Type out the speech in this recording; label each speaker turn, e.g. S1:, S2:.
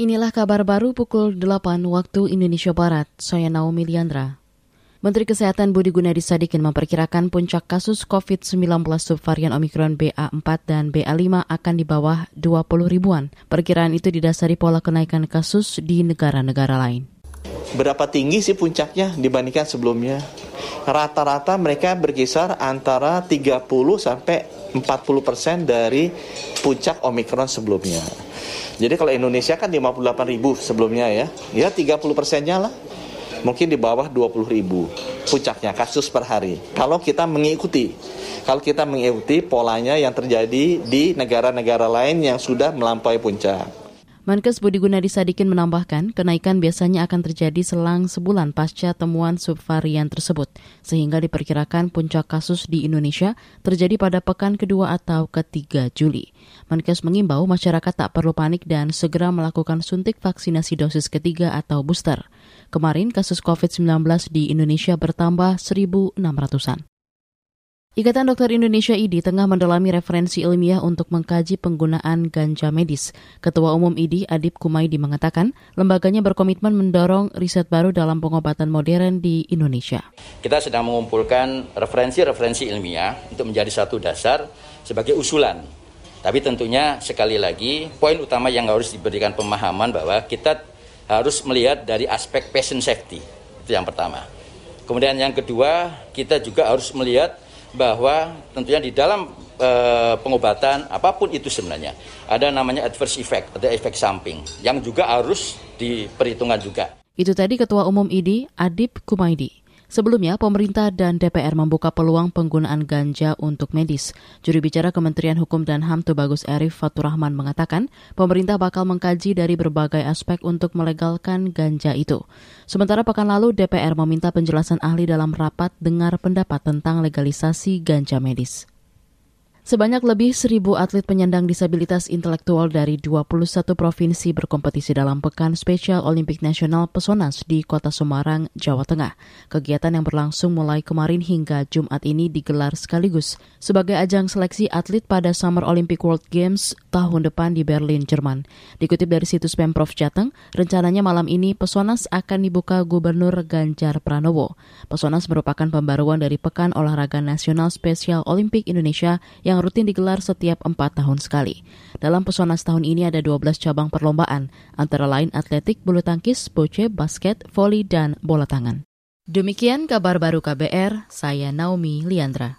S1: Inilah kabar baru pukul 8 waktu Indonesia Barat. Saya Naomi Liandra. Menteri Kesehatan Budi Gunadi Sadikin memperkirakan puncak kasus COVID-19 subvarian Omikron BA4 dan BA5 akan di bawah 20 ribuan. Perkiraan itu didasari pola kenaikan kasus di negara-negara lain.
S2: Berapa tinggi sih puncaknya dibandingkan sebelumnya? Rata-rata mereka berkisar antara 30 sampai 40 persen dari puncak Omikron sebelumnya. Jadi kalau Indonesia kan 58 ribu sebelumnya ya, ya 30 persennya lah. Mungkin di bawah 20 ribu puncaknya kasus per hari. Kalau kita mengikuti, kalau kita mengikuti polanya yang terjadi di negara-negara lain yang sudah melampaui puncak.
S1: Menkes Budi Gunadi Sadikin menambahkan, kenaikan biasanya akan terjadi selang sebulan pasca temuan subvarian tersebut, sehingga diperkirakan puncak kasus di Indonesia terjadi pada pekan kedua atau ketiga Juli. Menkes mengimbau masyarakat tak perlu panik dan segera melakukan suntik vaksinasi dosis ketiga atau booster. Kemarin kasus COVID-19 di Indonesia bertambah 1.600-an. Ikatan Dokter Indonesia IDI tengah mendalami referensi ilmiah untuk mengkaji penggunaan ganja medis. Ketua Umum IDI Adib Kumaidi mengatakan lembaganya berkomitmen mendorong riset baru dalam pengobatan modern di Indonesia.
S3: Kita sedang mengumpulkan referensi-referensi ilmiah untuk menjadi satu dasar sebagai usulan. Tapi tentunya sekali lagi poin utama yang harus diberikan pemahaman bahwa kita harus melihat dari aspek patient safety. Itu yang pertama. Kemudian yang kedua, kita juga harus melihat bahwa tentunya di dalam e, pengobatan apa pun itu sebenarnya ada namanya adverse effect, ada efek samping yang juga harus diperhitungkan juga.
S1: Itu tadi Ketua Umum IDI Adib Kumaidi. Sebelumnya, pemerintah dan DPR membuka peluang penggunaan ganja untuk medis. Juri bicara Kementerian Hukum dan HAM Tubagus Arif Faturrahman mengatakan, pemerintah bakal mengkaji dari berbagai aspek untuk melegalkan ganja itu. Sementara pekan lalu, DPR meminta penjelasan ahli dalam rapat dengar pendapat tentang legalisasi ganja medis. Sebanyak lebih seribu atlet penyandang disabilitas intelektual dari 21 provinsi berkompetisi dalam Pekan Spesial Olimpik Nasional Pesonas di Kota Semarang, Jawa Tengah. Kegiatan yang berlangsung mulai kemarin hingga Jumat ini digelar sekaligus sebagai ajang seleksi atlet pada Summer Olympic World Games tahun depan di Berlin, Jerman. Dikutip dari situs Pemprov Jateng, rencananya malam ini Pesonas akan dibuka Gubernur Ganjar Pranowo. Pesonas merupakan pembaruan dari Pekan Olahraga Nasional Spesial Olimpik Indonesia yang rutin digelar setiap empat tahun sekali. Dalam Pesonas tahun ini ada 12 cabang perlombaan, antara lain atletik, bulu tangkis, boce, basket, voli, dan bola tangan. Demikian kabar baru KBR, saya Naomi Liandra.